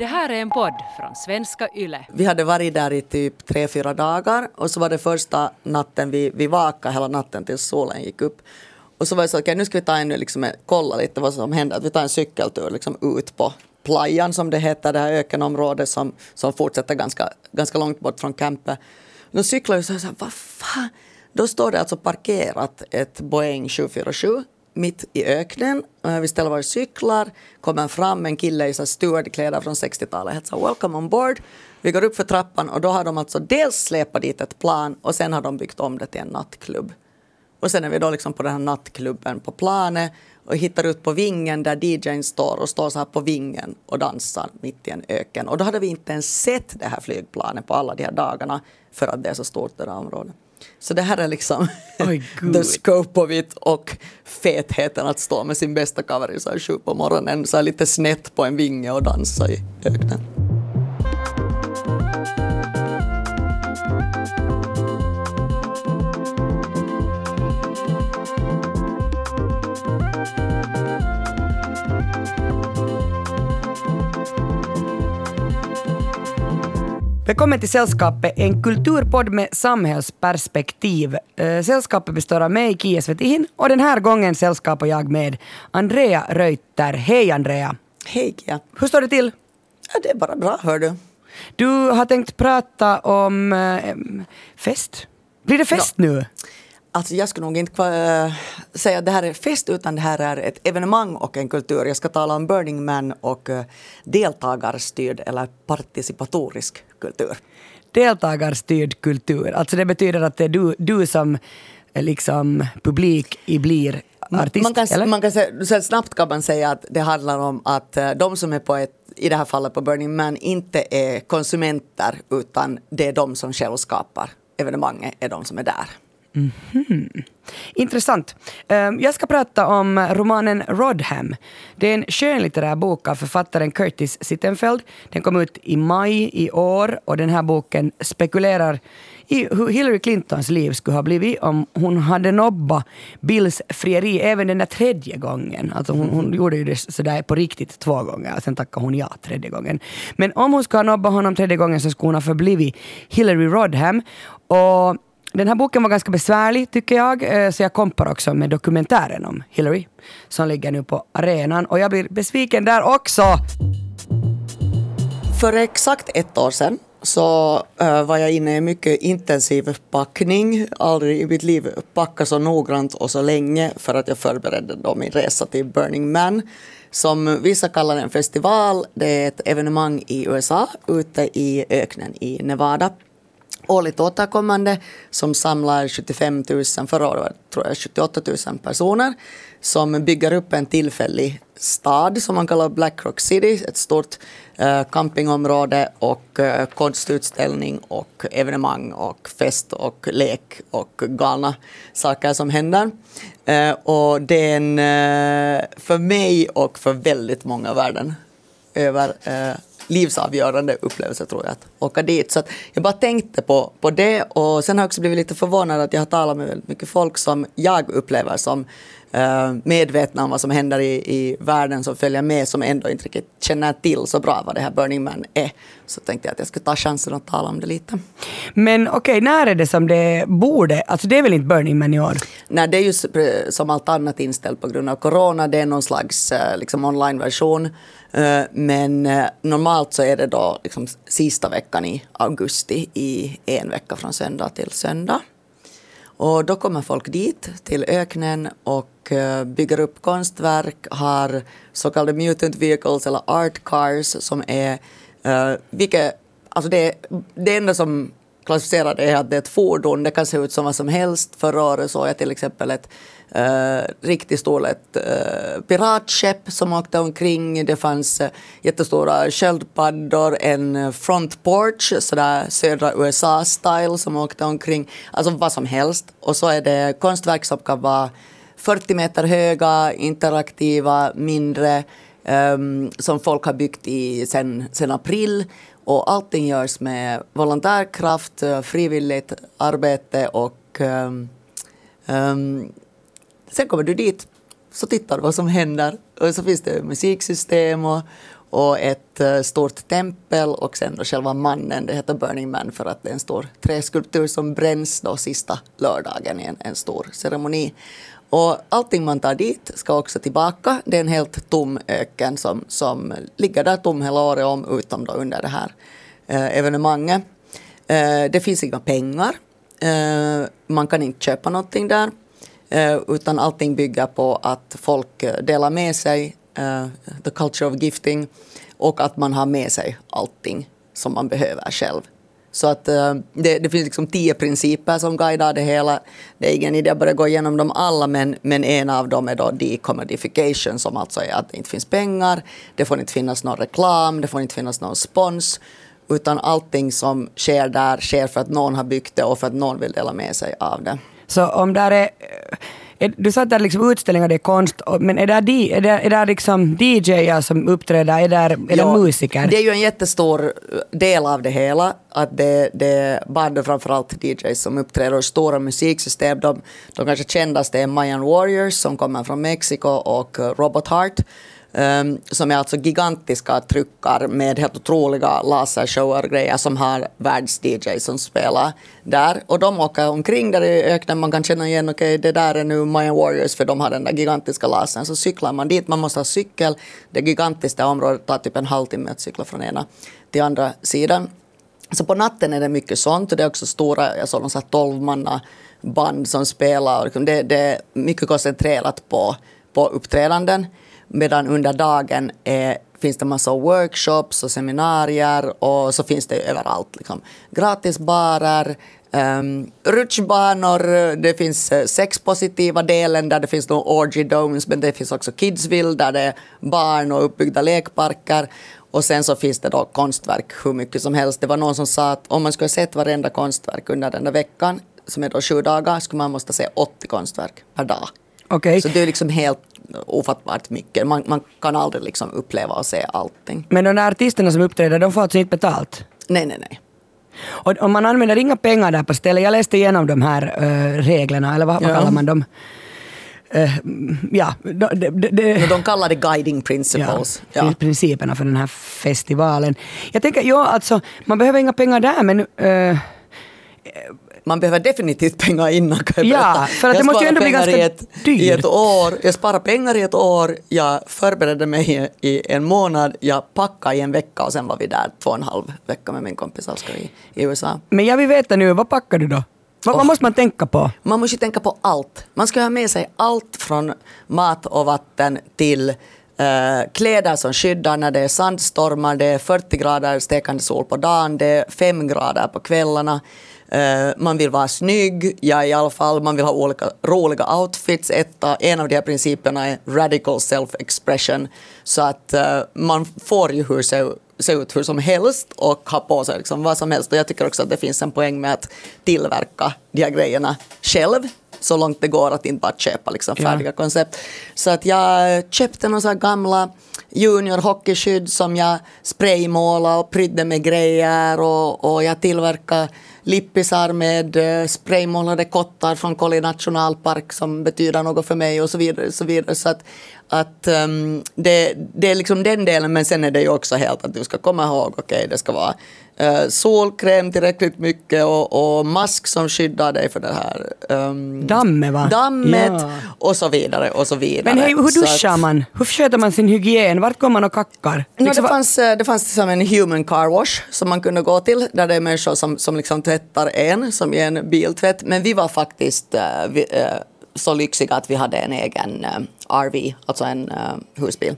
Det här är en podd från svenska YLE. Vi hade varit där i typ tre, fyra dagar och så var det första natten vi, vi vakade hela natten tills solen gick upp. Och så var det så, okej okay, nu ska vi ta en, liksom, kolla lite vad som händer, att vi tar en cykeltur liksom, ut på playan som det heter, det här ökenområdet som, som fortsätter ganska, ganska långt bort från campet. Då cyklar vi så här, vad fan, då står det alltså parkerat ett Boeing 747 mitt i öknen. Vi ställer våra cyklar, kommer fram en kille i stewardkläder från 60-talet. Hetsar “Welcome on board”. Vi går upp för trappan och då har de alltså dels släpat dit ett plan och sen har de byggt om det till en nattklubb. Och sen är vi då liksom på den här nattklubben på planet och hittar ut på vingen där DJn står och står så här på vingen och dansar mitt i en öken. Och då hade vi inte ens sett det här flygplanet på alla de här dagarna för att det är så stort det här området. Så det här är liksom the scope of it och fetheten att stå med sin bästa cover i sju på morgonen, så lite snett på en vinge och dansa i öknen. Välkommen till Sällskapet, en kulturpodd med samhällsperspektiv. Eh, sällskapet består av mig, Kia Svetihin, och den här gången sällskapar jag med Andrea Reuter. Hej Andrea! Hej Kia! Hur står det till? Ja, det är bara bra, hör du. Du har tänkt prata om eh, fest. Blir det fest ja. nu? Alltså jag skulle nog inte äh, säga att det här är fest utan det här är ett evenemang och en kultur. Jag ska tala om Burning Man och äh, deltagarstyrd eller participatorisk kultur. Deltagarstyrd kultur, alltså det betyder att det är du, du som liksom publik i blir artist? Man kan, eller? Man kan säga, snabbt kan man säga att det handlar om att de som är på ett i det här fallet på Burning Man inte är konsumenter utan det är de som själv skapar evenemanget, är de som är där. Mm -hmm. Intressant. Ehm, jag ska prata om romanen Rodham. Det är en skönlitterär bok av författaren Curtis Sittenfeld. Den kom ut i maj i år och den här boken spekulerar i hur Hillary Clintons liv skulle ha blivit om hon hade nobbat Bills frieri även den där tredje gången. Alltså hon, hon gjorde ju det sådär på riktigt två gånger, och sen tackade hon ja tredje gången. Men om hon skulle ha nobbat honom tredje gången så skulle hon ha förblivit Hillary Rodham. Och den här boken var ganska besvärlig tycker jag, eh, så jag kompar också med dokumentären om Hillary som ligger nu på arenan och jag blir besviken där också. För exakt ett år sedan så eh, var jag inne i mycket intensiv packning. Aldrig i mitt liv packat så noggrant och så länge för att jag förberedde då min resa till Burning Man. Som vissa kallar en festival. Det är ett evenemang i USA ute i öknen i Nevada årligt återkommande som samlar 75 000, förra året tror jag 78 000 personer som bygger upp en tillfällig stad som man kallar Black Rock City, ett stort eh, campingområde och eh, konstutställning och evenemang och fest och lek och galna saker som händer. Eh, och det är en, eh, för mig och för väldigt många världen över eh, livsavgörande upplevelse tror jag att åka dit. Så jag bara tänkte på, på det och sen har jag också blivit lite förvånad att jag har talat med väldigt mycket folk som jag upplever som medvetna om vad som händer i, i världen som följer med som ändå inte riktigt känner till så bra vad det här Burning Man är. Så tänkte jag att jag skulle ta chansen att tala om det lite. Men okej, okay, när är det som det borde, alltså det är väl inte Burning Man i år? Nej, det är ju som allt annat inställt på grund av corona. Det är någon slags eh, liksom, online-version Eh, men eh, normalt så är det då liksom sista veckan i augusti i en vecka från söndag till söndag. Och då kommer folk dit till öknen och eh, bygger upp konstverk, har så kallade mutant vehicles eller art cars som är, eh, vilket, alltså det, det enda som klassificera det är att det är ett fordon, det kan se ut som vad som helst. Förra året såg jag till exempel ett Uh, riktigt stort uh, piratskepp som åkte omkring. Det fanns uh, jättestora sköldpaddor, en front porch, sådär södra USA-style som åkte omkring. Alltså vad som helst. Och så är det konstverk som kan vara 40 meter höga, interaktiva, mindre, um, som folk har byggt i sen, sen april. Och allting görs med volontärkraft, eh, frivilligt arbete och um, um, Sen kommer du dit, så tittar du vad som händer. Och så finns det musiksystem och, och ett eh, stort tempel och sen då själva mannen, det heter Burning Man för att det är en stor träskulptur som bränns då sista lördagen i en, en stor ceremoni. Och allting man tar dit ska också tillbaka. Det är en helt tom öken som, som ligger där tom hela året om utom då under det här eh, evenemanget. Eh, det finns inga pengar. Eh, man kan inte köpa någonting där. Eh, utan allting bygger på att folk delar med sig, eh, the culture of gifting, och att man har med sig allting som man behöver själv. Så att eh, det, det, finns liksom tio principer som guidar det hela. Det är ingen idé att börja gå igenom dem alla, men, men en av dem är då decommodification, som alltså är att det inte finns pengar, det får inte finnas någon reklam, det får inte finnas någon spons, utan allting som sker där sker för att någon har byggt det och för att någon vill dela med sig av det. Så om där är du sa att det är liksom utställningar, det är konst, men är det, är det, är det liksom DJar som uppträder, är det, är det musiker? Det är ju en jättestor del av det hela, att det, det är bara framförallt DJs som uppträder, stora musiksystem. De, de kanske kändaste är Mayan Warriors som kommer från Mexiko och Robot Heart Ehm, som är alltså gigantiska tryckar med helt otroliga lasershower grejer som har världs-DJ som spelar där. Och de åker omkring där i öknen, man kan känna igen, okej okay, det där är nu Mayan Warriors för de har den där gigantiska lasern. Så cyklar man dit, man måste ha cykel. Det gigantiska området tar typ en halvtimme att cykla från ena till andra sidan. Så på natten är det mycket sånt och det är också stora, jag såg någon tolvmanna band som spelar. Det, det är mycket koncentrerat på, på uppträdanden. Medan under dagen är, finns det massa workshops och seminarier och så finns det överallt. Liksom. Gratisbarer, um, rutschbanor, det finns eh, sexpositiva delen där det finns några orgy domes men det finns också Kidsville där det är barn och uppbyggda lekparker. Och sen så finns det då konstverk hur mycket som helst. Det var någon som sa att om man skulle ha sett varenda konstverk under den där veckan, som är då sju dagar, skulle man måste se 80 konstverk per dag. Okay. Så det är liksom helt ofattbart mycket. Man, man kan aldrig liksom uppleva och se allting. Men de där artisterna som uppträder, de får alltså inte betalt? Nej, nej, nej. Och, och man använder inga pengar där på stället. Jag läste igenom de här uh, reglerna, eller vad, vad kallar man dem? Uh, ja, de, de, de, de kallar det guiding principles. Ja, ja. Principerna för den här festivalen. Jag tänker, ja alltså, man behöver inga pengar där men uh, man behöver definitivt pengar innan kan jag Ja, för att det måste ju ändå bli ganska i ett, dyrt. I ett år, jag sparar pengar i ett år, jag förberedde mig i en månad, jag packade i en vecka och sen var vi där två och en halv vecka med min kompis Oskar i, i USA. Men jag vill veta nu, vad packar du då? Vad, oh. vad måste man tänka på? Man måste tänka på allt. Man ska ha med sig allt från mat och vatten till Uh, kläder som skyddar när det är sandstormar, det är 40 grader stekande sol på dagen, det är 5 grader på kvällarna. Uh, man vill vara snygg, ja i alla fall, man vill ha olika roliga outfits. Ett, en av de här principerna är radical self-expression. Så att uh, man får ju hur se, se ut hur som helst och ha på sig liksom vad som helst. Och jag tycker också att det finns en poäng med att tillverka de här grejerna själv så långt det går att inte bara köpa liksom färdiga ja. koncept. Så att jag köpte några gamla junior hockeyskydd som jag spraymålade och prydde med grejer och, och jag tillverkade lippisar med eh, spraymålade kottar från Kolli nationalpark som betyder något för mig och så vidare. Så, vidare. så att, att um, det, det är liksom den delen men sen är det ju också helt att du ska komma ihåg, okej okay, det ska vara uh, solkräm tillräckligt mycket och, och, mask som skyddar dig för det här um, dammet, va? dammet ja. och så vidare och så vidare. Men hej, hur duschar att, man? Hur sköter man sin hygien? Vart går man och kackar? No, liksom, det, fanns, eh, det fanns som en human car wash som man kunde gå till där det är människor som, som liksom tvättar en som i en biltvätt men vi var faktiskt uh, vi, uh, så lyxiga att vi hade en egen RV, alltså en husbil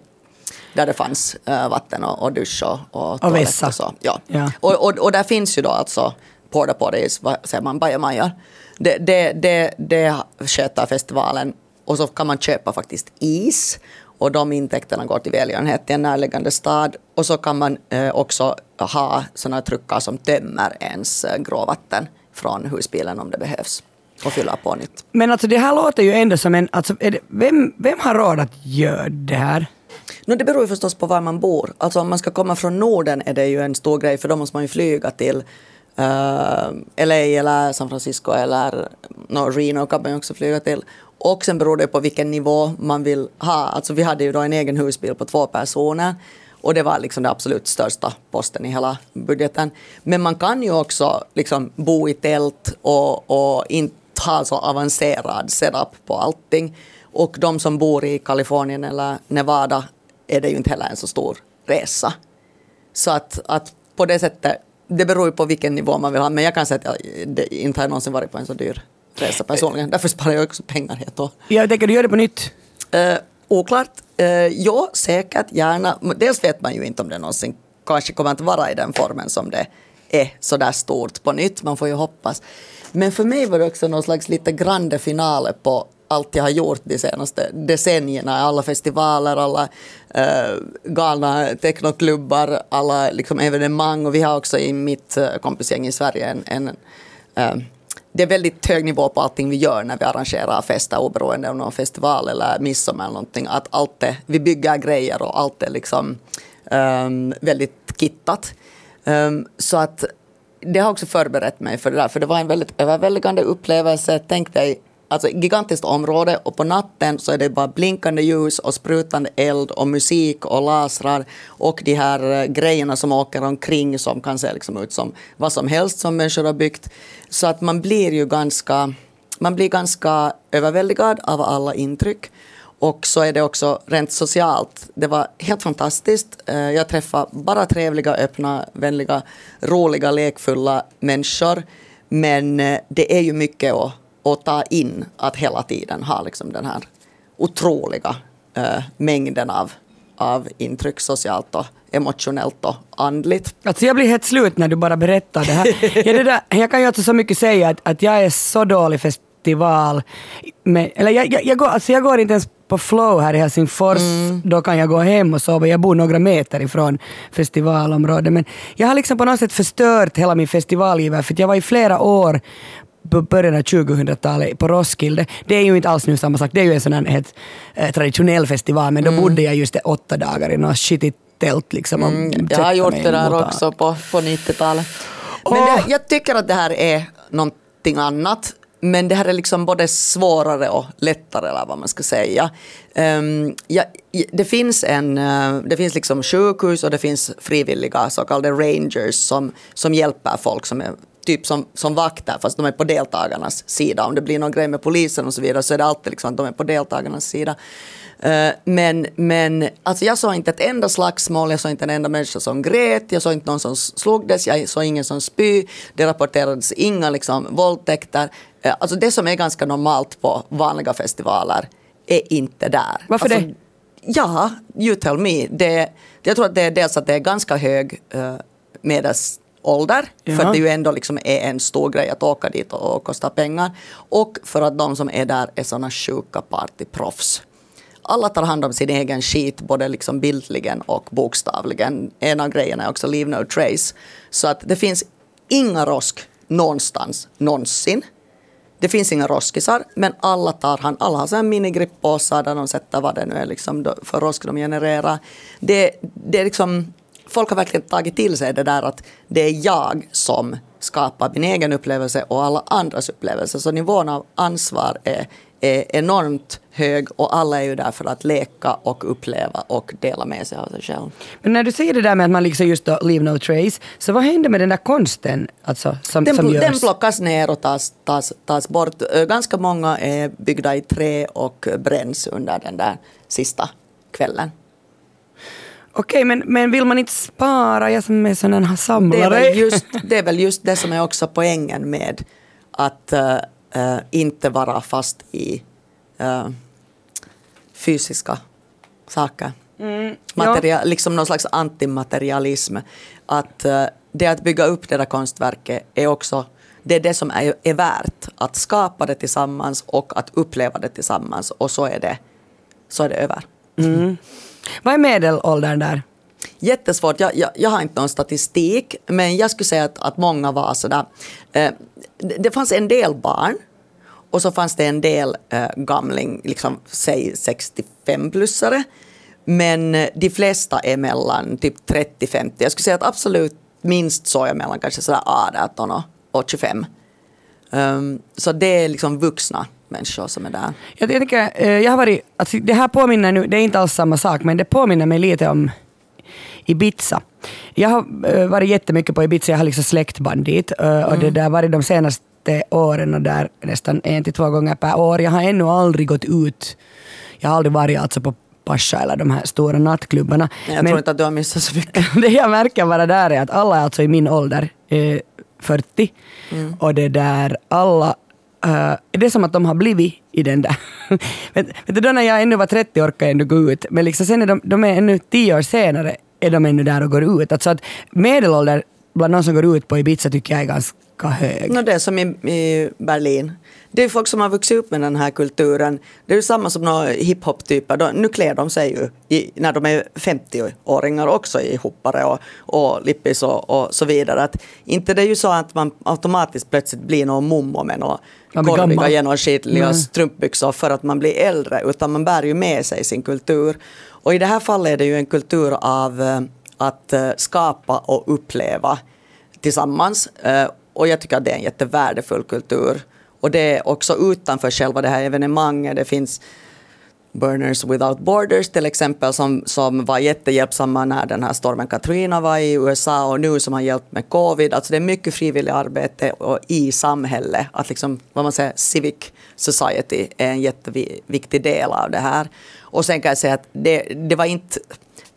där det fanns äh, vatten och, och dusch och, och, och vässa. Och, så. Ja. ja. Och, och, och där finns ju då alltså porta potties, vad säger man, bajamajor. Det, det, det, det sköter festivalen och så kan man köpa faktiskt is och de intäkterna går till välgörenhet i en närliggande stad. Och så kan man eh, också ha sådana truckar som tömmer ens eh, gråvatten från husbilen om det behövs och fylla på nytt. Men alltså det här låter ju ändå som en, alltså, det, vem, vem har råd att göra det här? No, det beror ju förstås på var man bor. Alltså om man ska komma från Norden är det ju en stor grej för då måste man ju flyga till uh, eh, LA eller San Francisco eller no, Reno kan man också flyga till. Och sen beror det på vilken nivå man vill ha. Alltså vi hade ju då en egen husbil på två personer. Och det var liksom den absolut största posten i hela budgeten. Men man kan ju också liksom bo i tält och, och inte ha så avancerad setup på allting. Och de som bor i Kalifornien eller Nevada är det ju inte heller en så stor resa. Så att, att på det sättet, det beror ju på vilken nivå man vill ha. Men jag kan säga att jag det inte har någonsin varit på en så dyr resa personligen. Därför sparar jag också pengar helt och Jag tänker du gör det på nytt? Uh, oklart. Uh, ja, säkert, gärna. Dels vet man ju inte om det någonsin kanske kommer att vara i den formen som det är så där stort på nytt. Man får ju hoppas. Men för mig var det också någon slags lite grande finale på allt jag har gjort de senaste decennierna. Alla festivaler, alla uh, galna technoklubbar, alla liksom, evenemang. Och vi har också i mitt eh, kompisgäng i Sverige en, en uh, det är väldigt hög nivå på allting vi gör när vi arrangerar fester oberoende om någon festival eller midsommar eller någonting. Att allt är, vi bygger grejer och allt är liksom um, väldigt kittat. Um, så att det har också förberett mig för det där, för det var en väldigt överväldigande upplevelse. Tänk dig alltså gigantiskt område och på natten så är det bara blinkande ljus och sprutande eld och musik och lasrar och de här eh, grejerna som åker omkring som kan se liksom ut som vad som helst som människor har byggt. Så att man blir ju ganska, man blir ganska överväldigad av alla intryck. Och så är det också rent socialt. Det var helt fantastiskt. Eh, jag träffade bara trevliga, öppna, vänliga, roliga, lekfulla människor. Men eh, det är ju mycket att och ta in att hela tiden ha liksom den här otroliga äh, mängden av, av intryck socialt och emotionellt och andligt. Alltså jag blir helt slut när du bara berättar det här. ja, det där, jag kan ju alltså så mycket säga att, att jag är så dålig festival. Men, eller jag, jag, jag, går, alltså jag går inte ens på flow här i Helsingfors, mm. då kan jag gå hem och sova. Jag bor några meter ifrån festivalområdet. Men jag har liksom på något sätt förstört hela min festivalgiver för jag var i flera år början av 2000-talet på Roskilde. Det är ju inte alls nu samma sak, det är ju en sån här helt eh, traditionell festival, men då mm. bodde jag just åtta dagar i något skitigt tält. Liksom, mm, jag har gjort det där också på, på 90-talet. Men oh. det, jag tycker att det här är någonting annat. Men det här är liksom både svårare och lättare eller vad man ska säga. Um, ja, det finns, en, uh, det finns liksom sjukhus och det finns frivilliga så kallade rangers som, som hjälper folk som är typ som, som vakter fast de är på deltagarnas sida. Om det blir någon grej med polisen och så vidare så är det alltid liksom att de är på deltagarnas sida. Uh, men men alltså jag såg inte ett enda slagsmål, jag såg inte en enda människa som grät, jag såg inte någon som slogdes, jag såg ingen som spy, det rapporterades inga liksom, våldtäkter. Uh, alltså det som är ganska normalt på vanliga festivaler är inte där. Varför alltså, det? Ja, you tell me. Det, jag tror att det är dels att det är ganska hög uh, medels ålder. Ja. För det ju ändå liksom är en stor grej att åka dit och, och kosta pengar. Och för att de som är där är sådana sjuka partyproffs. Alla tar hand om sin egen skit, både liksom bildligen och bokstavligen. En av grejerna är också leave no trace. Så att det finns inga rosk någonstans, någonsin. Det finns inga roskisar, men alla tar hand Alla har en minigrippåsar där de sätter vad det nu är liksom för rosk de genererar. Det, det är liksom folk har verkligen tagit till sig det där att det är jag som skapar min egen upplevelse och alla andras upplevelse. Så nivån av ansvar är, är enormt hög och alla är ju där för att leka och uppleva och dela med sig av sig själv. Men när du säger det där med att man liksom just då leave no trace, så vad händer med den där konsten alltså, som, den, som görs? Den plockas ner och tas, tas, tas bort. Ganska många är byggda i trä och bränns under den där sista kvällen. Okej, men, men vill man inte spara, jag som är sån här samlare? Det är, väl just, det är väl just det som är också poängen med att uh, inte vara fast i uh, fysiska saker. Mm, Materia, ja. Liksom någon slags antimaterialism. Att uh, det att bygga upp det där konstverket är också det är det som är, är värt. Att skapa det tillsammans och att uppleva det tillsammans och så är det, så är det över. Mm. Vad är medelåldern där? Jättesvårt. Jag, jag, jag, har inte någon statistik, men jag skulle säga att, att många var sådär. Eh, det, det fanns en del barn och så fanns det en del eh, gamling, liksom säg 65-plussare. Men eh, de flesta är mellan typ 30-50. Jag skulle säga att absolut minst så är mellan kanske sådär 18 och, och 25. Um, ehm, så det är liksom vuxna människor som är där. Jag, tänker, eh, jag har varit, alltså det här påminner nu, det är inte alls samma sak, men det påminner mig lite om Ibiza. Jag har uh, varit jättemycket på Ibiza, jag har liksom släktband dit. Uh, och det där varit de senaste åren och där nästan en till två gånger per år. Jag har ännu aldrig gått ut. Jag har aldrig varit alltså på Pascha eller de här stora nattklubbarna. Jag tror Men- inte att du har missat så mycket. det jag märker bara där är att alla är alltså i min ålder, eh, 40, Mm. och det där alla eh, det är som att de har blivit i den där. vet, vet du, då när jag ännu var 30 orkade jag ändå gå ut, men liksom sen är de, de är ännu tio år senare är de ännu där och går ut. Alltså att medelålder bland de som går ut på Ibiza tycker jag är ganska hög. No, det är som i, i Berlin. Det är folk som har vuxit upp med den här kulturen. Det är ju samma som några hiphop-typer. Nu klär de sig ju i, när de är 50-åringar också i hoppare och, och lippis och, och så vidare. Att inte det är ju så att man automatiskt plötsligt blir någon mommo med några gammal. genomskinliga strumpbyxor för att man blir äldre. Utan man bär ju med sig sin kultur. Och i det här fallet är det ju en kultur av eh, att eh, skapa och uppleva tillsammans. Eh, Och jag tycker att det är en jättevärdefull kultur. Och det är också utanför själva det här evenemanget. Det finns Burners Without Borders till exempel som, som var jättehjälpsamma när den här stormen Katrina var i USA och nu som har hjälpt med covid. Alltså det är mycket frivilligt arbete och i samhället. Att liksom, vad man säger, civic society är en jätteviktig del av det här. Och sen kan jag säga att det, det var inte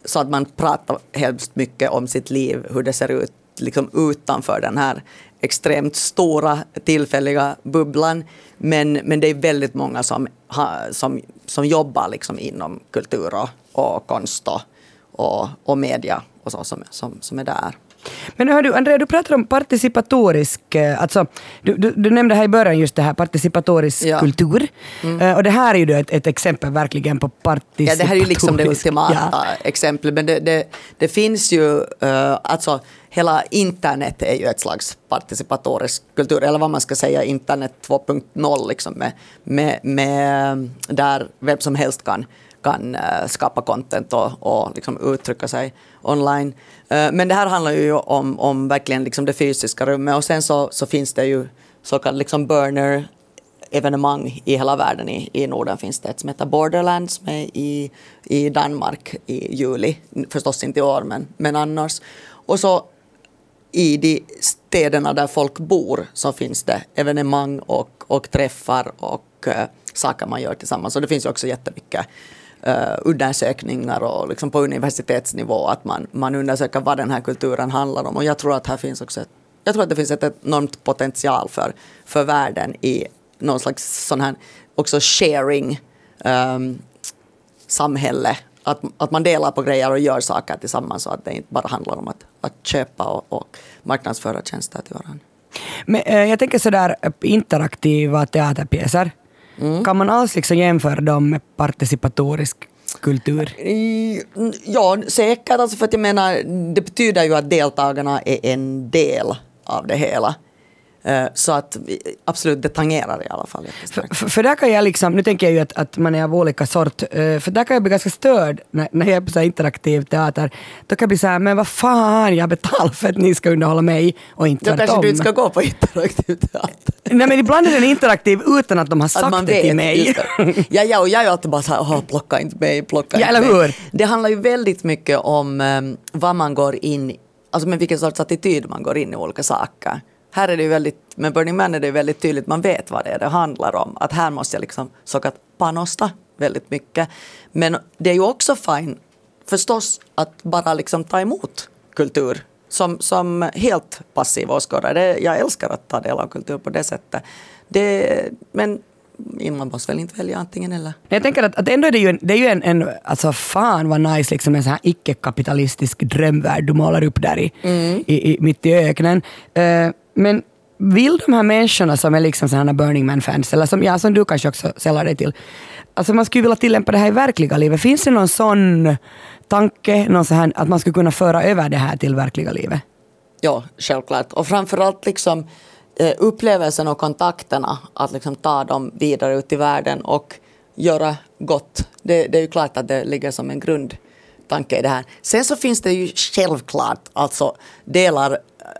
så att man pratar hemskt mycket om sitt liv, hur det ser ut liksom utanför den här extremt stora tillfälliga bubblan. Men, men det är väldigt många som, som, som jobbar liksom inom kultur och, och konst och, och, och media och så som, som, som är där. Men hör du, Andrea, du pratar om participatorisk, eh, alltså, du, du, du nämnde här i början just det här participatorisk Ja. kultur. Eh, Och det här är ju ett, ett exempel verkligen på Ja, participatorisk. det här är ju liksom det ultimata Ja. exemplet. Men det, det, det finns ju, uh, alltså hela internet är ju ett slags participatorisk kultur, eller vad man ska säga, internet 2.0 liksom med, med, med, där vem som helst kan, kan skapa content och, och liksom uttrycka sig online. Eh, men det här handlar ju om, om verkligen liksom det fysiska rummet och sen så, så finns det ju så kallade liksom burner evenemang i hela världen. I, I Norden finns det ett som heter Borderlands som är i, i Danmark i juli. Förstås inte i år, men, men annars. Och så i de städerna där folk bor så finns det evenemang och, och träffar och uh, saker man gör tillsammans. Och det finns ju också jättemycket uh, undersökningar och liksom på universitetsnivå att man, man undersöker vad den här kulturen handlar om. Och jag tror att här finns också ett, jag tror att det finns ett enormt potential för, för världen i någon slags sån här också sharing um, samhälle. Att, att man delar på grejer och gör saker tillsammans så att det inte bara handlar om att, att köpa och, och marknadsföra tjänster till varandra. Men, eh, jag tänker sådär eh, interaktiva teaterpjäser. Mm. Kan man alls liksom jämföra dem med participatorisk kultur? Ja, säkert. Alltså för att jag menar, det betyder ju att deltagarna är en del av det hela. Eh, Så att absolut, det tangerar i alla fall. För, för där kan jag liksom, nu tänker jag ju att, att man är av olika sort, eh, för där kan jag bli ganska störd när, när jag är på så interaktiv teater. Då kan jag bli så här, men vad fan, jag betalar för att ni ska underhålla mig och inte Då kanske tvärtom. du inte ska gå på interaktiv teater. Nej men ibland är den interaktiv utan att de har sagt det till vet, mig. just det. Ja, ja, och jag är alltid bara så här, "Åh, plocka inte mig, plocka Ja, inte eller mig. hur? Det handlar ju väldigt mycket om um, vad man går in alltså med vilken sorts attityd man går in i olika saker. Här är det ju väldigt, med Burning Man är det väldigt tydligt, man vet vad det är det handlar om. Att här måste jag liksom att panosta väldigt mycket. Men det är ju också fine förstås att bara liksom ta emot kultur som, som helt passiv åskådare. Jag älskar att ta del av kultur på det sättet. Det, men man måste väl inte välja antingen eller. Jag tänker att, att ändå är det ju en, det är ju en, en alltså fan vad nice liksom en sån här icke-kapitalistisk drömvärld du målar upp där i, i, i, mitt i öknen. Eh, men vill de här människorna som är liksom sådana Burning Man-fans, eller som, ja, som du kanske också sällar dig till, alltså man skulle vilja tillämpa det här i verkliga livet. Finns det någon sån tanke, någon så här, att man skulle kunna föra över det här till verkliga livet? Ja, självklart. Och framförallt liksom eh, upplevelsen och kontakterna, att liksom ta dem vidare ut i världen och göra gott. Det, det är ju klart att det ligger som en grund tanke i det här. Sen så finns det ju självklart alltså delar eh,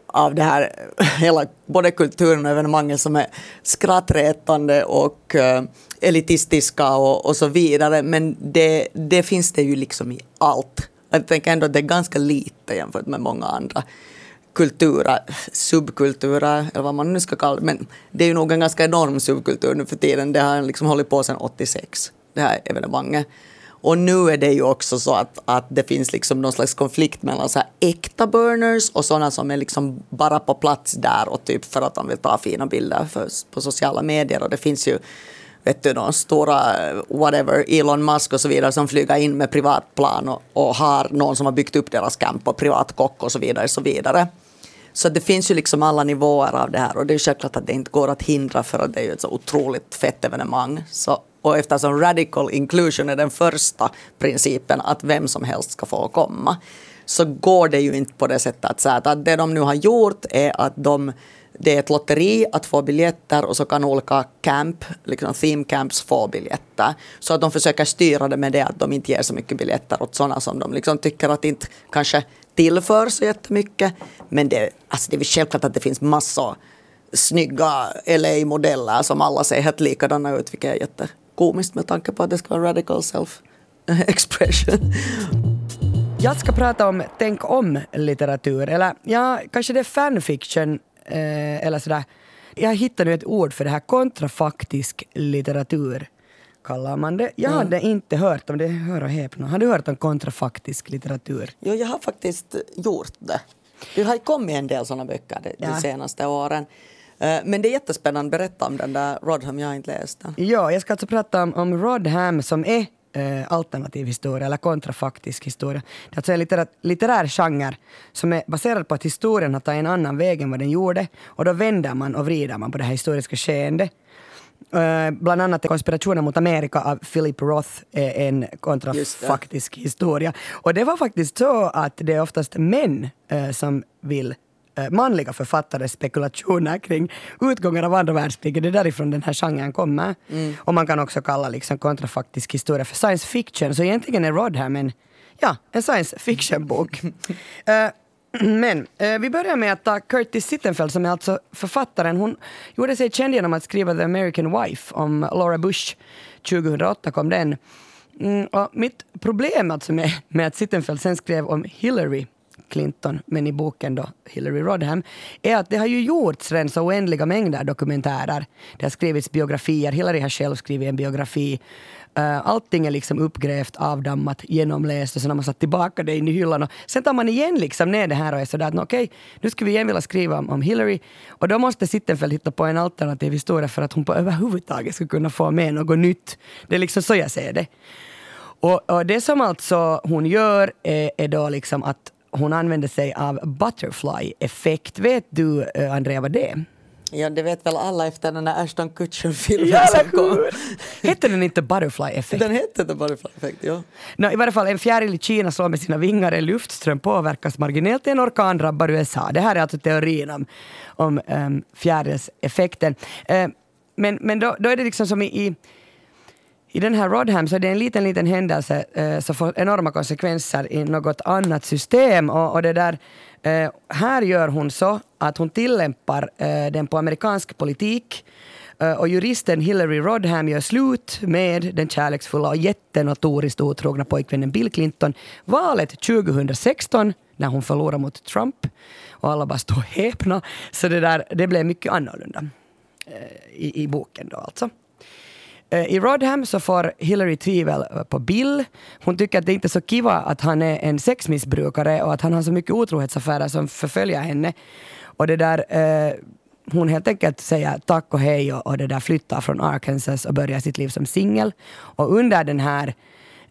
av det här, hela både kulturen och evenemangen som är skrattretande och uh, elitistiska och, och så vidare. Men det, det finns det ju liksom i allt. Jag tänker ändå att det är ganska lite jämfört med många andra kulturer, subkulturer eller vad man nu ska kalla det. Men det är ju nog en ganska enorm subkultur nu för tiden. Det har liksom hållit på sedan 86, det här evenemanget. Och nu är det ju också så att, att det finns liksom någon slags konflikt mellan så här äkta burners och sådana som är liksom bara på plats där och typ för att de vill ta fina bilder för, på sociala medier. Och det finns ju vet du, de stora whatever, Elon Musk och så vidare som flyger in med privatplan och, och har någon som har byggt upp deras camp och privatkock och så vidare. Så vidare. Så det finns ju liksom alla nivåer av det här och det är självklart att det inte går att hindra för att det är ju ett så otroligt fett evenemang. Så, och eftersom radical inclusion är den första principen att vem som helst ska få komma så går det ju inte på det sättet att, säga att det de nu har gjort är att de det är ett lotteri att få biljetter och så kan olika camp, liksom theme camps få biljetter. Så att de försöker styra det med det att de inte ger så mycket biljetter åt sådana som de liksom tycker att inte kanske tillför så jättemycket. Men det, alltså det är självklart att det finns massor snygga LA-modeller som alla ser helt likadana ut, vilket är jätte jättekomiskt med tanke på att det ska vara radical self-expression. Jag ska prata om tänk om-litteratur, eller ja, kanske det är fanfiction eh, eller sådär. Jag hittade nu ett ord för det här, kontrafaktisk litteratur kallar man det. Jag mm. hade inte hört om det, hör och häpna. Har du hört om kontrafaktisk litteratur? Jo, jag har faktiskt gjort det. Det har kommit en del sådana böcker de, ja. de senaste åren. Eh, men det är jättespännande, berätta om den där Rodham, jag har inte läst den. Ja, jag ska alltså prata om, om Rodham som är eh, alternativ historia eller kontrafaktisk historia. Det är alltså en litterär, litterär genre som är baserad på att historien har tagit en annan väg än vad den gjorde och då vänder man och vrider man på det här historiska skeendet. Uh, bland annat Konspirationen mot Amerika av Philip Roth är en kontrafaktisk historia. Och det var faktiskt så att det är oftast män uh, som vill Eh, manliga författares spekulationer kring utgången av andra världskriget. Det är därifrån den här genren kommer. Mm. Och man kan också kalla liksom kontrafaktisk historia för science fiction. Så egentligen är Rodham en, ja, en science fiction-bok. uh, men uh, vi börjar med att ta Curtis Sittenfeld som är alltså författaren. Hon gjorde sig känd genom att skriva The American Wife om Laura Bush. 2008 kom den. Mm, och mitt problem alltså med, med att Sittenfeld sen skrev om Hillary Clinton, men i boken då Hillary Rodham, är att det har ju gjorts redan så oändliga mängder dokumentärer. Det har skrivits biografier, Hillary har själv skrivit en biografi. Eh, allting är liksom uppgrävt, avdammat, genomläst och sen har man satt tillbaka det in i hyllan. Och sen tar man igen liksom ner det här och är sådär att okej, okay, nu skulle vi igen vilja skriva om, om Hillary och då måste Sittenfeld hitta på en alternativ historia för att hon på överhuvudtaget ska kunna få med något nytt. Det är liksom så jag ser det. Och, och det som alltså hon gör är, är då liksom att hon använde sig av butterfly-effekt. Vet du, eh, Andrea, vad det är? Ja, det vet väl alla efter den där Ashton Kutcher-filmen ja, som kom. Hette den inte Butterfly Effect? Den hette The Butterfly Effect, ja. No, I varje fall, en fjäril i Kina slår med sina vingar, en luftström påverkas marginellt, en orkan drabbar USA. Det här är alltså teorin om, om um, fjärilseffekten. Uh, men men då, då är det liksom som i, i i den här Rodham så är det en liten, liten händelse eh, som får enorma konsekvenser i något annat system. Och, och det där, eh, här gör hon så att hon tillämpar eh, den på amerikansk politik. Eh, och juristen Hillary Rodham gör slut med den kärleksfulla och jättenotoriskt otrogna pojkvännen Bill Clinton. Valet 2016 när hon förlorade mot Trump och alla bara stod häpna. Så det, där, det blev mycket annorlunda eh, i, i boken då alltså. Eh, I Rodham så får Hillary tvivel eh, på Bill. Hon tycker att det inte är så kiva att han är en sexmissbrukare och att han har så mycket otrohetsaffärer som förföljer henne. Och det där, eh, hon helt enkelt säger tack och hej och, och det där flyttar från Arkansas och börjar sitt liv som singel. Och under den här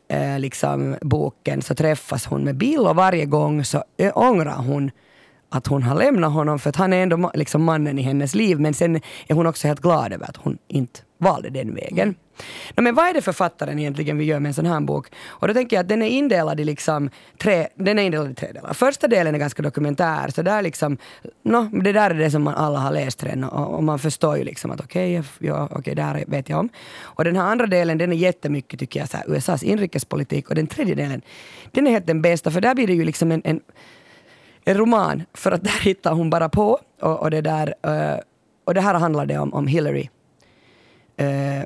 eh, liksom, boken så träffas hon med Bill och varje gång så eh, ångrar hon att hon har lämnat honom för att han är ändå liksom mannen i hennes liv men sen är hon också helt glad över att hon inte valde den vägen. No, men vad är det författaren egentligen vi gör med en sån här bok? Och då tänker jag att den är indelad i liksom tre, den är indelad i tre delar. Första delen är ganska dokumentär, så där liksom, no, det där är det som man alla har läst redan och, och man förstår ju liksom att okej, okay, ja, okay, det här vet jag om. Och den här andra delen, den är jättemycket tycker jag, så här, USAs inrikespolitik och den tredje delen, den är helt den bästa för där blir det ju liksom en, en en roman, för att där hittar hon bara på. Och, och det, där, uh, och det här handlar det om, om Hillary. Uh,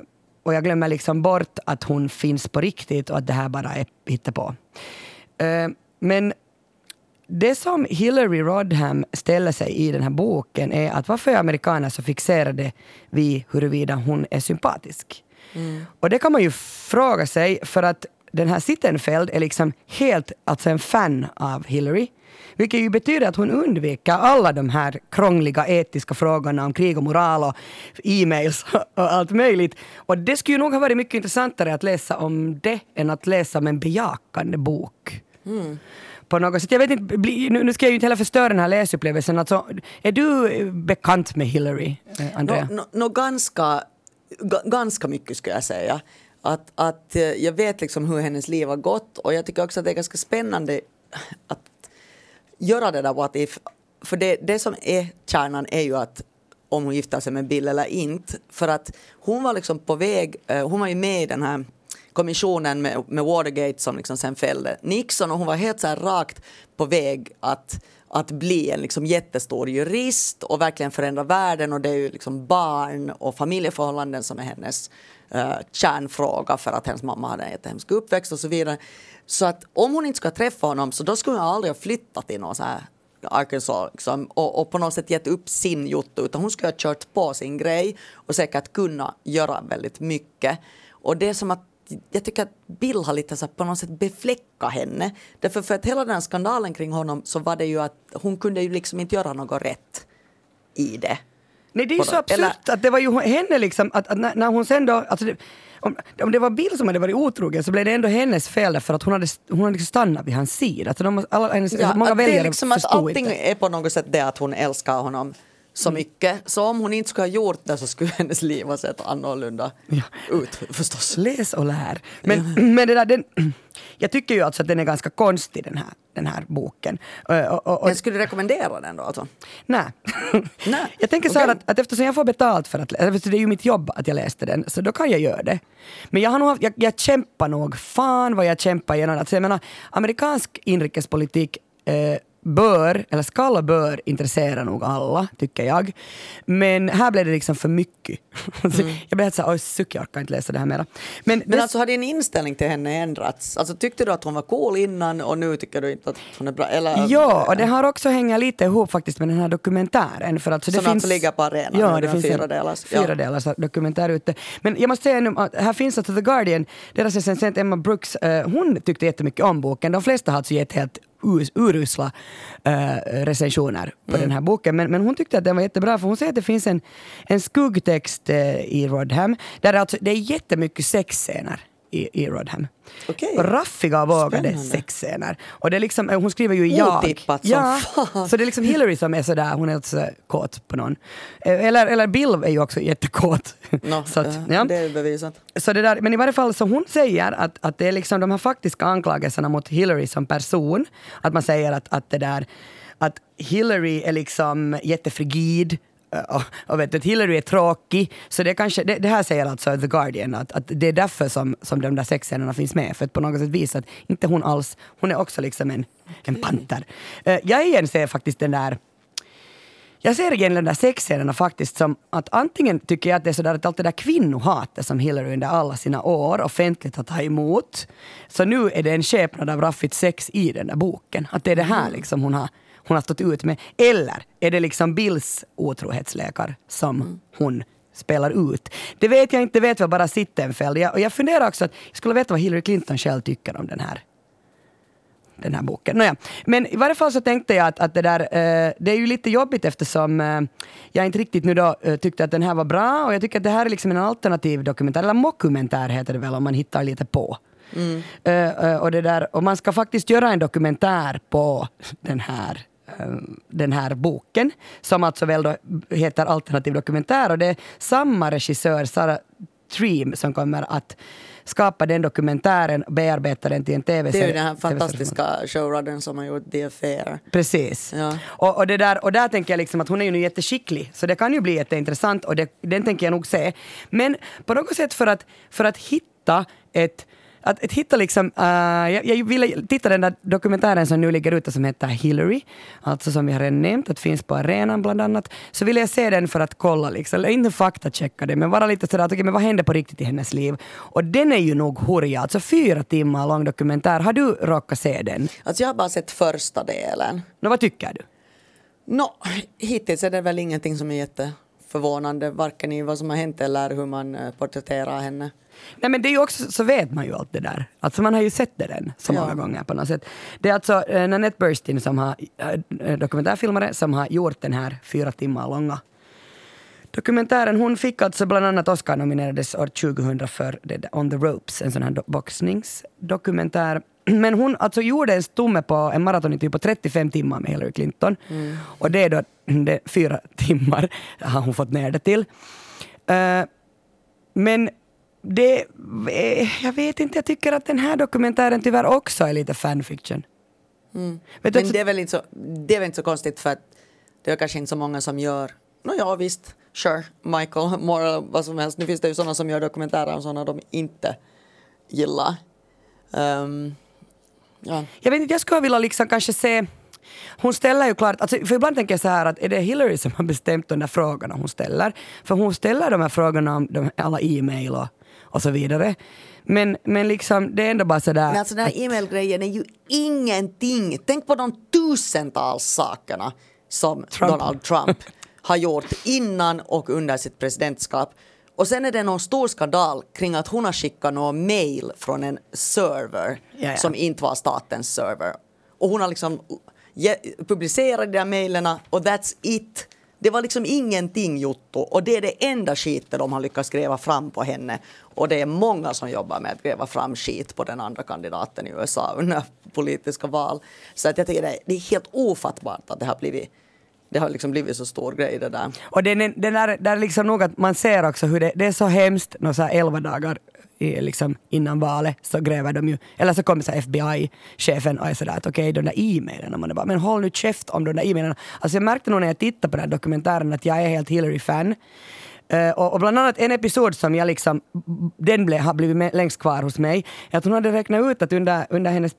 och jag glömmer liksom bort att hon finns på riktigt och att det här bara är hittepå. Eh, men det som Hillary Rodham ställer sig i den här boken är att varför är amerikaner så fixerade vid huruvida hon är sympatisk? Mm. Och det kan man ju fråga sig för att den här Sittenfeld är liksom helt alltså en fan av Hillary. Vilket ju betyder att hon undviker alla de här krångliga etiska frågorna om krig och moral och e-mails och allt möjligt. Och det skulle ju nog ha varit mycket intressantare att läsa om det än att läsa om en bejakande bok. Mm på något sätt. Jag vet inte, nu, ska jag ju inte heller förstöra den här läsupplevelsen. Alltså, är du bekant med Hillary, eh, Andrea? No, no, no, ganska, ganska mycket skulle jag säga. Att, att eh, jag vet liksom hur hennes liv har gått och jag tycker också att det är ganska spännande att göra det där what if. För det, det som är kärnan är ju att om hon gifter sig med Bill eller inte. För att hon var liksom på väg, eh, hon var ju med i den här kommissionen med, med Watergate som liksom sen fällde Nixon och hon var helt så här rakt på väg att att bli en liksom jättestor jurist och verkligen förändra världen och det är ju liksom barn och familjeförhållanden som är hennes uh, kärnfråga för att hennes mamma hade en jättehemsk uppväxt och så vidare. Så att om hon inte ska träffa honom så då skulle hon aldrig ha flyttat till någon så här Arkansas liksom, och, och, på något sätt gett upp sin jotto utan hon skulle ha kört på sin grej och säkert kunna göra väldigt mycket. Och det är som att jag tycker att Bill har lite så på något sätt befläckat henne. Därför för att hela den här skandalen kring honom så var det ju att hon kunde ju liksom inte göra något rätt i det. Nej det är ju så absurt Eller... att det var ju henne liksom, att, att när hon sen då, alltså det, om, om det var Bill som hade varit otrogen så blev det ändå hennes fel därför att hon hade, hon hade liksom stannat vid hans sida. Alltså de, alla, hennes, ja, många väljare det är liksom att allting inte. är på något sätt det att hon älskar honom så mm. mycket. Så om hon inte skulle ha gjort det så skulle hennes liv ha sett annorlunda ja. ut förstås. Läs och lär. Men, ja. men det där, den, jag tycker ju alltså att den är ganska konstig den här, den här boken. Och, och, och, men skulle du rekommendera den då alltså? Nej. nej. Jag tänker så här att, att eftersom jag får betalt för att läsa, det är ju mitt jobb att jag läste den, så då kan jag göra det. Men jag, har nog, jag, jag kämpar nog, fan vad jag kämpar genom Alltså jag menar, amerikansk inrikespolitik eh, bör, eller skall och bör intressera nog alla, tycker jag. Men här blev det liksom för mycket. Mm. jag blev helt såhär, oj suck, jag orkar inte läsa det här mera. Men, Men alltså har din inställning till henne ändrats? Alltså tyckte du att hon var cool innan och nu tycker du inte att hon är bra? Eller, ja, och det har också hängt lite ihop faktiskt med den här dokumentären. För alltså det Som finns, alltså ligger på arenan? Ja, det finns fyra delars, fyra delars dokumentär ute. Men jag måste säga nu här finns alltså The Guardian, deras recensent Emma Brooks, uh, hon tyckte jättemycket om boken. De flesta har alltså gett helt urusla äh, recensioner på mm. den här boken. Men, men hon tyckte att den var jättebra för hon säger att det finns en, en skuggtext äh, i Rodham där alltså, det är jättemycket sexscener i, i Rodham. Okay. Raffiga och vågade sexscener. Och det är liksom, hon skriver ju i jag. Otippat ja, Så det är liksom Hillary som är sådär, hon är alltså kåt på någon. Eh, eller, eller Bill är ju också jättekåt. No, så att, ja. Det är bevisat. Så det där, men i varje fall så hon säger att, att det är liksom de här faktiska anklagelserna mot Hillary som person. Att man säger att, att det där att Hillary är liksom jättefrigid, och, vet att Hillary är tråkig. Så det, kanske, det, det, här säger alltså The Guardian, att, att det är därför som, som de där sexscenerna finns med. För att på något sätt visa att inte hon alls, hon är också liksom en, en panter. Uh, jag igen ser faktiskt den där jag ser igen de där sexscenerna faktiskt som att antingen tycker jag att det är sådär att allt det där kvinnohatet som Hillary under alla sina år offentligt har tagit emot, så nu är det en skepnad av raffigt sex i den där boken. Att det är det här mm. liksom hon har hon har stått ut med? Eller är det liksom Bills otrohetsläkare som mm. hon spelar ut? Det vet jag inte, det vet väl bara Sittenfeld. Jag, och jag funderar också att jag skulle veta vad Hillary Clinton själv tycker om den här den här boken. Nåja. Men i varje fall så tänkte jag att, att det där, eh, det är ju lite jobbigt eftersom eh, jag inte riktigt nu då eh, tyckte att den här var bra och jag tycker att det här är liksom en alternativ dokumentär, eller mockumentär heter det väl om man hittar lite på. Mm. Uh, och, det där, och man ska faktiskt göra en dokumentär på den här den här boken, som alltså väl då heter Alternativ dokumentär. Och det är samma regissör, Sara Treem, som kommer att skapa den dokumentären och bearbeta den till en tv-serie. Det är ju den här fantastiska showrunnern som har gjort The Affair. Precis. Ja. Och, och, det där, och där tänker jag liksom att hon är ju nu jätteskicklig, så det kan ju bli jätteintressant och det, den tänker jag nog se. Men på något sätt för att, för att hitta ett att, att hitta liksom, uh, jag, jag ville titta den där dokumentären som nu ligger ute som heter Hillary, alltså som vi har redan nämnt, att finns på arenan bland annat. Så ville jag se den för att kolla, liksom, inte faktachecka det, men vara lite sådär att okay, men vad hände på riktigt i hennes liv? Och den är ju nog hurja, alltså fyra timmar lång dokumentär. Har du råkat se den? Alltså jag har bara sett första delen. Nå, vad tycker du? Nå, hittills är det väl ingenting som är jätteförvånande, varken i vad som har hänt eller hur man eh, porträtterar henne. Nej men det är ju också, så vet man ju allt det där. Alltså man har ju sett det den så många Ja. gånger på något sätt. Det är alltså eh, Nanette Burstyn som har, eh, dokumentärfilmare som har gjort den här fyra timmar långa dokumentären. Hon fick alltså bland annat Oscar nominerades år 2000 för On the Ropes, en sån här do- boxningsdokumentär. Men hon alltså gjorde en stomme på en maraton på 35 timmar med Hillary Clinton. Och det är då det fyra timmar har hon fått ner det till. Eh, men det, eh, jag vet inte, jag tycker att den här dokumentären tyvärr också är lite fanfiction. Du, Men det är, väl inte så, det är väl inte så konstigt för att det är kanske inte så många som gör, nå ja visst, sure, Michael Moore, vad som helst. Nu finns det ju sådana som gör dokumentärer om sådana de inte gillar. Ehm, ja. Jag vet inte, jag skulle vilja liksom kanske se hon ställer ju klart, alltså, för ibland tänker jag så här att är det Hillary som har bestämt de där frågorna hon ställer? För hon ställer de här frågorna om de, alla e-mail och, och så vidare. Men, men liksom det är ändå bara sådär. Men alltså den här e-mailgrejen är ju ingenting. Tänk på de tusentals sakerna som Trump. Donald Trump har gjort innan och under sitt presidentskap. Och sen är det någon stor skandal kring att hon har skickat någon mail från en server Ja, ja. som inte var statens server. Och hon har liksom publicerat de där mailerna och that's it. Det var liksom ingenting Jotto och det är det enda skiten de har lyckats gräva fram på henne. Och det är många som jobbar med att gräva fram skit på den andra kandidaten i USA under politiska val. Så att jag tycker det är, helt ofattbart att det har blivit det har liksom blivit så stor grej det där. Och den, är- den där, där liksom nog att man ser också hur det, det är så hemskt, nå så här 11 dagar i, liksom innan valet så gräver de ju, eller så kommer FBI-chefen och är sådär att okej, de där e-mailen, och man är bara men håll nu käft om de där e-mailen. Alltså jag märkte nog när jag tittade på den här dokumentären att jag är helt Hillary-fan. Uh, och, och bland annat en episod som jag liksom, den ble, har blivit med, längst kvar hos mig, är att hon hade räknat ut att under, under hennes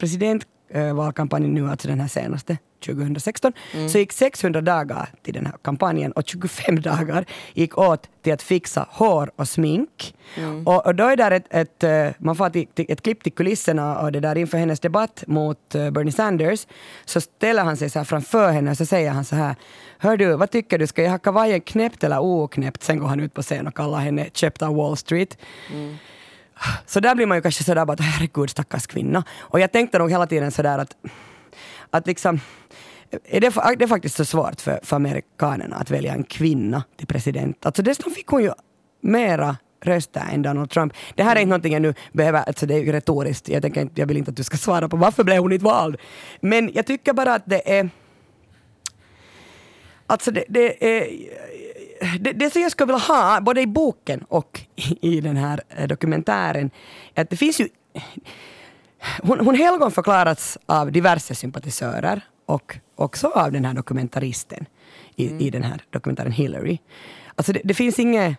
presidentvalkampanj nu, alltså den här senaste, 2016, så gick 600 dagar till den här kampanjen och 25 dagar gick åt till att fixa hår och smink. Och, och då är där ett, ett eh, man får till, till, ett klipp till kulisserna och det där inför hennes debatt mot eh, Bernie Sanders så ställer han sig så här framför henne och så säger han så här Hör du, vad tycker du, ska jag ha kavajen knäppt eller oknäppt? Sen går han ut på scen och kallar henne köpt av Wall Street. Så där blir man ju kanske sådär bara att herregud stackars kvinna. Och jag tänkte nog hela tiden sådär att, att liksom är det, det är faktiskt så svårt för, för amerikanerna att välja en kvinna till president. Alltså dessutom fick hon ju mera röster än Donald Trump. Det här är inte någonting jag nu behöver, alltså det är ju retoriskt, jag, tänker inte, jag vill inte att du ska svara på varför blev hon inte vald. Men jag tycker bara att det är Alltså det, det är det, det som jag skulle vilja ha, både i boken och i, den här eh, dokumentären, är att det finns ju... Hon, hon helgonförklarats av diverse sympatisörer och också av den här dokumentaristen i, i den här dokumentären Hillary. Alltså det, det finns inget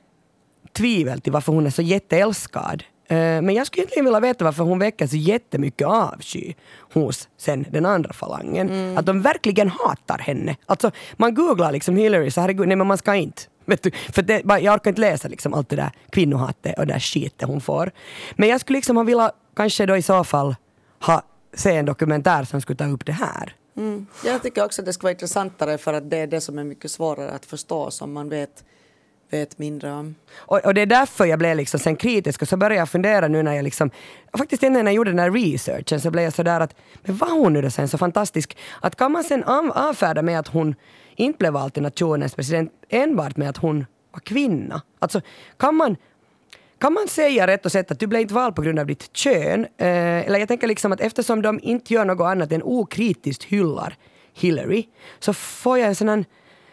tvivel till varför hon är så jätteälskad. Eh, Men jag skulle egentligen vilja veta varför hon väcker så jättemycket avsky hos sen den andra falangen. Att de verkligen hatar henne. Alltså man googlar liksom Hillary så herregud, nej men man ska inte. Du? För det, jag orkar inte läsa liksom allt det där kvinnohatet och det där skitet hon får. Men jag skulle liksom ha velat kanske då i så fall ha, se en dokumentär som skulle ta upp det här. Mm. Jag tycker också att det ska vara intressantare för att det är det som är mycket svårare att förstå som man vet, vet mindre om. Och, och det är därför jag blev liksom sen kritisk och så började jag fundera nu när jag liksom, faktiskt innan jag gjorde den här researchen så blev jag sådär att, men var hon nu då sen så fantastisk? Att kan man sen av, avfärda med att hon inte blev vald till nationens president enbart med att hon var kvinna? Alltså kan man kan man säga rätt och sätt att du blev inte vald på grund av ditt kön? Eh, eller jag tänker liksom att eftersom de inte gör något annat än okritiskt hyllar Hillary så får jag en sån här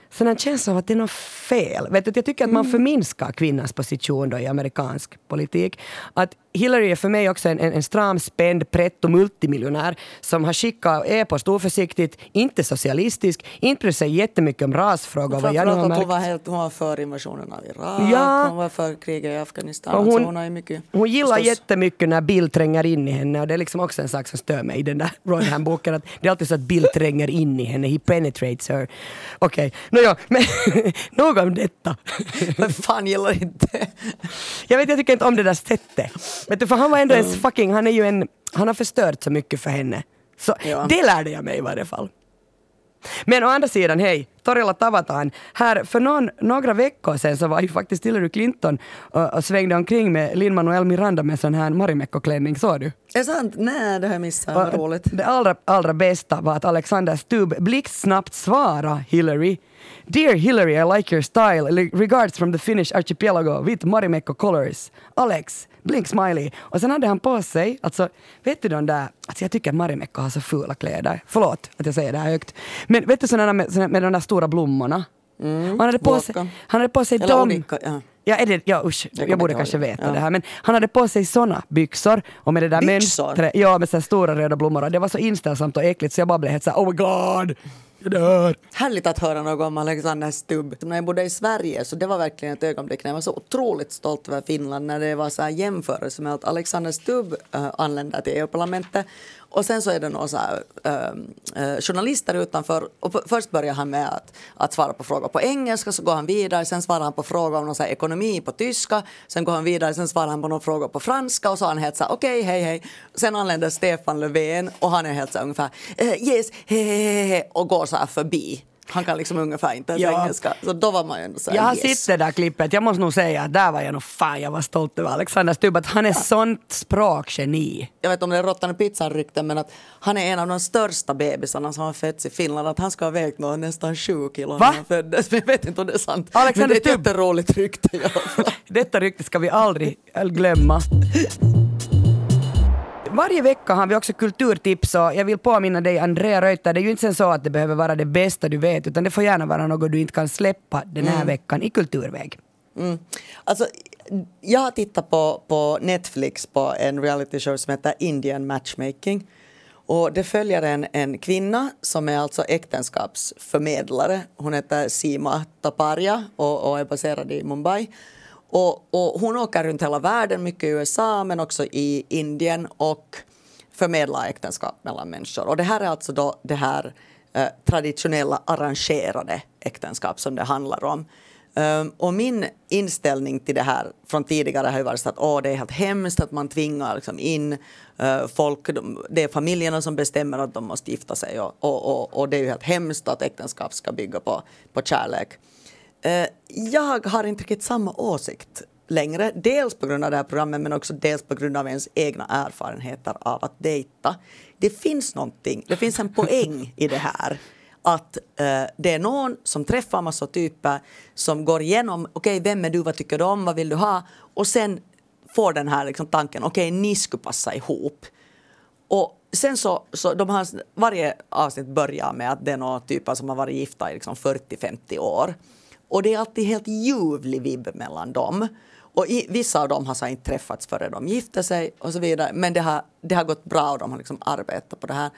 sån här känsla av att det är något fel. Vet du, jag tycker att man förminskar kvinnans position då i amerikansk politik. Att Hillary är för mig också en, en, en stram, spänd, pretto multimiljonär som har skickat e-post oförsiktigt, inte socialistisk, inte bryr sig jättemycket om rasfrågor. vad jag nu har att hon märkt. var, helt, hon var för invasionen av Irak, Ja. hon var för kriget i Afghanistan. Och Hon, hon- alltså hon har mycket... Hon gillar förstås- jättemycket när Bill tränger in i henne och det är liksom också en sak som stör mig i den där Rodham-boken. Det är alltid så att Bill tränger in i henne, he penetrates her. Okej, nåja, men nog om detta. Vem fan gillar inte Jag vet, jag tycker inte om det där sättet. Vet du, för han var ändå Mm. en fucking, han är ju en, han har förstört så mycket för henne. Så Ja. det lärde jag mig i varje fall. Men å andra sidan, hej, Torilla Tavataan. Här för någon, några veckor sedan så var ju faktiskt Hillary Clinton och, och svängde omkring med Lin-Manuel Miranda med sån här Marimekko-klänning, såg du? Är det sant? Nej, det har jag missat. Vad roligt. Det allra, allra bästa var att Alexander Stubb blixtsnabbt svara Hillary. Dear Hillary, I like your style. Regards from the Finnish archipelago with Marimekko colors. Alex, blink smiley. Och sen hade han på sig, alltså vet du de där, alltså jag tycker att Marimekko har så fula kläder. Förlåt att jag säger det här högt. Men vet du sådana med, såna med de där stora blommorna? han, hade på sig, han hade på sig Eller dem. olika, ja. Ja, är det, ja usch, Jag jag, borde kanske veta Ja. det här. Men han hade på sig såna byxor och med det där mönstret, ja med så stora röda blommor. Och det var så inställsamt och äckligt så jag bara blev helt såhär oh my god, jag dör. Härligt att höra något om Alexander Stubb. När jag bodde i Sverige så det var verkligen ett ögonblick när jag var så otroligt stolt över Finland när det var så här jämförelse med att Alexander Stubb äh, anländer till EU-parlamentet och sen så är det några så här, äh, journalister utanför och först börjar han med att, att svara på frågor på engelska så går han vidare, sen svarar han på frågor om någon så här ekonomi på tyska, sen går han vidare, sen svarar han på några frågor på franska och så är han helt så här okej, hej, hej. Sen anländer Stefan Löfven och han är helt så här ungefär eh, yes, he, he, he, och går så här förbi. Han kan liksom ungefär inte ens Ja. engelska. Så då var man ju ändå så här, Jag har yes. sett det där klippet, jag måste nog säga att där var jag nog fan jag var stolt över Alexander Stubb, att han är sånt språkgeni. Jag vet om det är råttan i pizzan rykten men att han är en av de största bebisarna som har fötts i Finland. Att han ska ha vägt nå nästan sju kilo när han föddes. Men jag vet inte om det är sant. Alexander men det är ett jätteroligt rykte i alla fall. Detta rykte ska vi aldrig glömma. Varje vecka har vi också kulturtips och jag vill påminna dig Andrea Reuter, det är ju inte så att det behöver vara det bästa du vet utan det får gärna vara något du inte kan släppa den här veckan i kulturväg. Mm. Alltså, jag har tittat på, på Netflix på en reality show som heter Indian Matchmaking. Och det följer en, en kvinna som är alltså äktenskapsförmedlare. Hon heter Sima Taparia och, och är baserad i Mumbai. Och, och hon åker runt hela världen, mycket i USA men också i Indien och förmedlar äktenskap mellan människor. Och det här är alltså då det här eh, traditionella arrangerade äktenskap som det handlar om. Um, och min inställning till det här från tidigare har ju varit att åh, det är helt hemskt att man tvingar liksom, in uh, folk. De, det är familjerna som bestämmer att de måste gifta sig och, och, och, och det är ju helt hemskt att äktenskap ska bygga på, på kärlek. Eh, jag har inte riktigt samma åsikt längre. Dels på grund av det här programmet men också dels på grund av ens egna erfarenheter av att dejta. Det finns någonting, det finns en poäng i det här. Att eh, det är någon som träffar massa typer som går igenom, okej vem är du, vad tycker du om, vad vill du ha? Och sen får den här liksom, tanken, okej ni skulle passa ihop. Och sen så, så de har, varje avsnitt börjar med att det är några typer som har varit gifta i liksom 40-50 år. Och det är alltid helt ljuvlig vibb mellan dem. Och i, vissa av dem har så inte träffats före de gifte sig och så vidare. Men det har, det har gått bra och de har liksom arbetat på det här.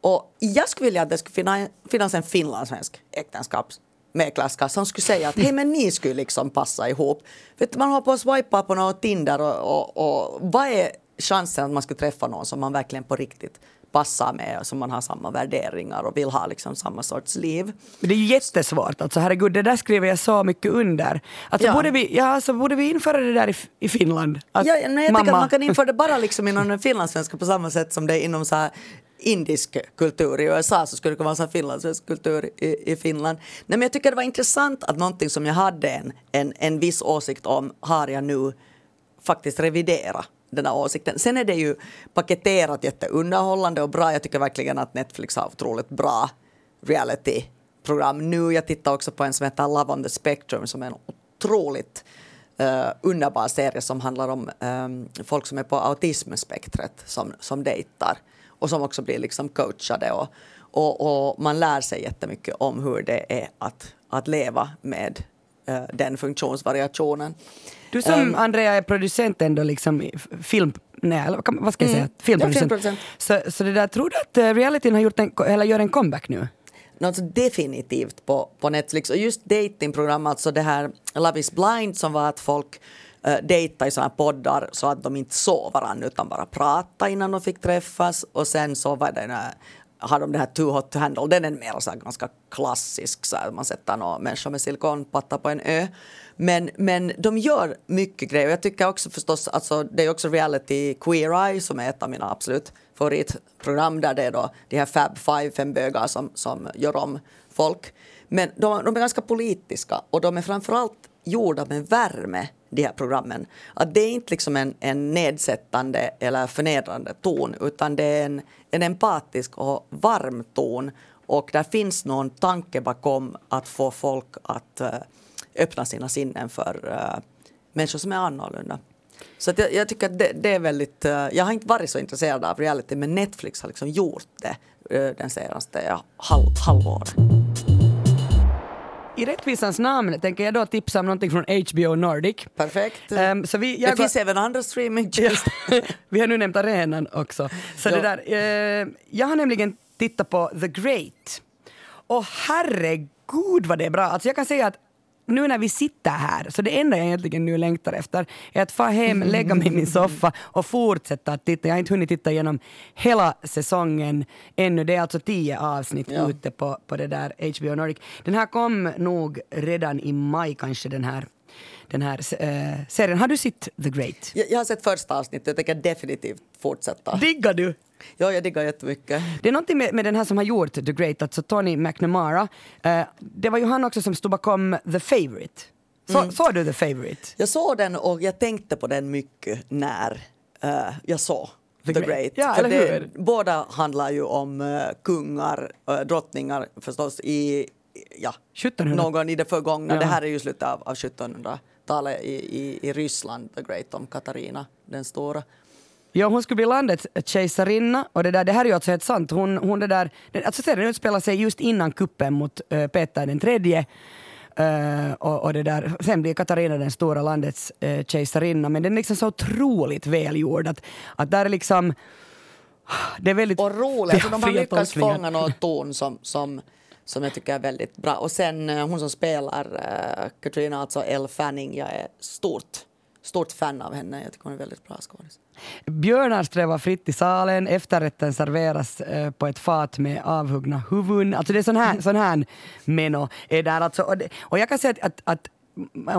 Och jag skulle vilja att det skulle finna, finnas en finlandssvensk äktenskapsmäklarska som skulle säga att hej men ni skulle liksom passa ihop. Vet, du, man har på att swipa på något Tinder och, och, och vad är chansen att man skulle träffa någon som man verkligen på riktigt passar med som man har samma värderingar och vill ha liksom samma sorts liv. Men det är ju jättesvårt, alltså herregud, det där skriver jag så mycket under. Alltså, Ja. borde, vi, ja, alltså borde vi införa det där i, i Finland? Att Ja, nej, jag tycker att man kan införa det bara liksom inom den finlandssvenska på samma sätt som det är inom så här indisk kultur i USA så skulle det kunna vara så finlandssvensk kultur i, i Finland. Nej, men jag tycker det var intressant att någonting som jag hade en, en, en viss åsikt om har jag nu faktiskt revidera den här åsikten. Sen är det ju paketerat jätteunderhållande och bra. Jag tycker verkligen att Netflix har otroligt bra realityprogram nu. Jag tittar också på en som heter Love on the Spectrum som är en otroligt uh, underbar serie som handlar om um, folk som är på autismspektret som, som dejtar och som också blir liksom coachade och, Och, och man lär sig jättemycket om hur det är att, att leva med uh, den funktionsvariationen. Du som Um, Andrea är producent ändå, liksom i film... Nej, vad ska jag säga? Mm. Filmproducent. Ja, filmproducent. Så, så det där, tror du att eh, realityn har gjort en, eller gör en comeback nu? Alltså definitivt på, på Netflix. Och just datingprogram, alltså det här Love is blind som var att folk uh, dejtade i sådana här poddar så att de inte såg varandra utan bara pratade innan de fick träffas. Och sen så var det den här, har de det här Too hot to handle, den är mer så här ganska klassisk, så här, man sätter några människor med silikonpatta på en ö. Men, men de gör mycket grejer. Jag tycker också förstås, alltså, det är också reality Queer Eye som är ett av mina absolut favoritprogram där det är då de här Fab Five, fem bögar som, som gör om folk. Men de, de är ganska politiska och de är framförallt gjorda med värme, de här programmen. Att det är inte liksom en, en nedsättande eller förnedrande ton utan det är en, en empatisk och varm ton och där finns någon tanke bakom att få folk att eh, öppna sina sinnen för eh, människor som är annorlunda. Så att jag, jag tycker att det, det är väldigt, eh, jag har inte varit så intresserad av reality men Netflix har liksom gjort det den senaste ja, halv, halvåret. I rättvisans namn tänker jag då tipsa om någonting från HBO Nordic. Perfekt. Ehm, så vi, jag det finns även andra streamingtjänster. vi har nu nämnt arenan också. Så Ja. det där, eh, jag har nämligen tittat på The Great. Och herregud vad det är bra. Alltså jag kan säga att nu när vi sitter här, så det enda jag egentligen nu längtar efter är att få hem, lägga mig i min soffa och fortsätta att titta. Jag har inte hunnit titta igenom hela säsongen ännu. Det är alltså tio avsnitt Ja. ute på, på det där HBO Nordic. Den här kom nog redan i maj kanske den här, den här eh, serien. Har du sett The Great? jag, jag har sett första avsnittet, jag tänker definitivt fortsätta. Diggar du? Ja, jag diggar jättemycket. Det är någonting med, med den här som har gjort The Great, alltså Tony McNamara. Eh, det var ju han också som stod bakom The Favourite. Så, Mm. Såg du The Favourite? Jag såg den och jag tänkte på den mycket när eh, jag såg The The, Great. Ja, För det, båda handlar ju om uh, kungar, uh, drottningar förstås i ja, 1700. någon i det förgångna. Ja. Det här är ju slutet av, av 1700-talet i, i, i Ryssland, The Great, om Katarina den stora. Ja, hon skulle bli landets kejsarinna och det, där, det här är ju alltså helt sant. Hon, hon det där, alltså serien utspelar sig just innan kuppen mot uh, Peter den tredje. Eh, och, och det där, sen blir Katarina den stora landets uh, kejsarinna men den är liksom så otroligt välgjord att, att där är liksom det är väldigt Och roligt, alltså, de har lyckats fånga någon ton som, som, som jag tycker är väldigt bra. Och sen eh, hon som spelar uh, Katrina, alltså Elle Fanning, jag är stort, stort fan av henne. Jag tycker hon är väldigt bra skådis. Björnar strävar fritt i salen, efterrätten serveras eh, på ett fat med avhuggna huvuden. Alltså det är sån här, sån här meno är där alltså. Och, det, och jag kan säga att, att, att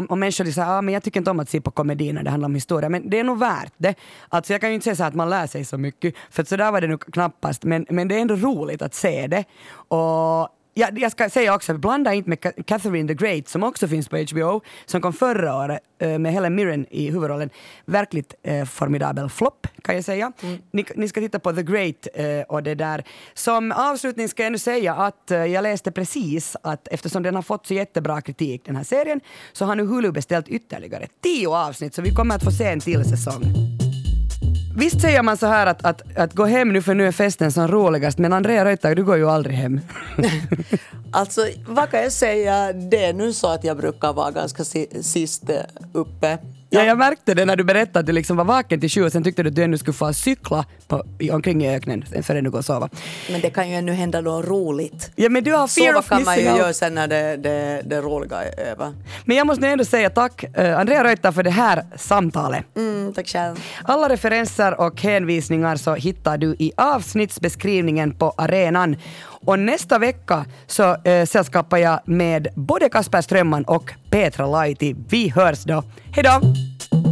om, människor säger ah, men jag tycker inte om att se på komedi när det handlar om historia, men det är nog värt det. Alltså jag kan ju inte säga så att man lär sig så mycket, för så där var det nog knappast, men, men det är ändå roligt att se det. Och Ja, jag ska säga också, blanda inte med Ca- Catherine the Great som också finns på HBO, som kom förra året eh, med Helen Mirren i huvudrollen. Verkligt eh, formidabel flopp kan jag säga. Ni, ni ska titta på The Great eh, och det där. Som avslutning ska jag nu säga att eh, jag läste precis att eftersom den har fått så jättebra kritik den här serien så har nu Hulu beställt ytterligare tio avsnitt så vi kommer att få se en till säsong. Visst säger man så här att, att, att gå hem nu för nu är festen som roligast men Andrea Reuter, du går ju aldrig hem. Alltså, vad kan jag säga? Det är nu så att jag brukar vara ganska si- sist eh, uppe. Ja, jag märkte det när du berättade att du liksom var vaken till sju och sen tyckte du att du ännu skulle få cykla på, omkring i öknen förrän du går och sova. Men det kan ju ännu hända något roligt. Ja men du har fear Sova kan man ju göra sen när det, det, det roliga är över. Men jag måste nu ändå säga tack eh, Andrea Reuter för det här samtalet. Mm, tack själv. Alla referenser och hänvisningar så hittar du i avsnittsbeskrivningen på arenan. Och nästa vecka så eh, sällskapar jag med både Kasper Strömman och Petra Laiti. Vi hörs då. Hej då!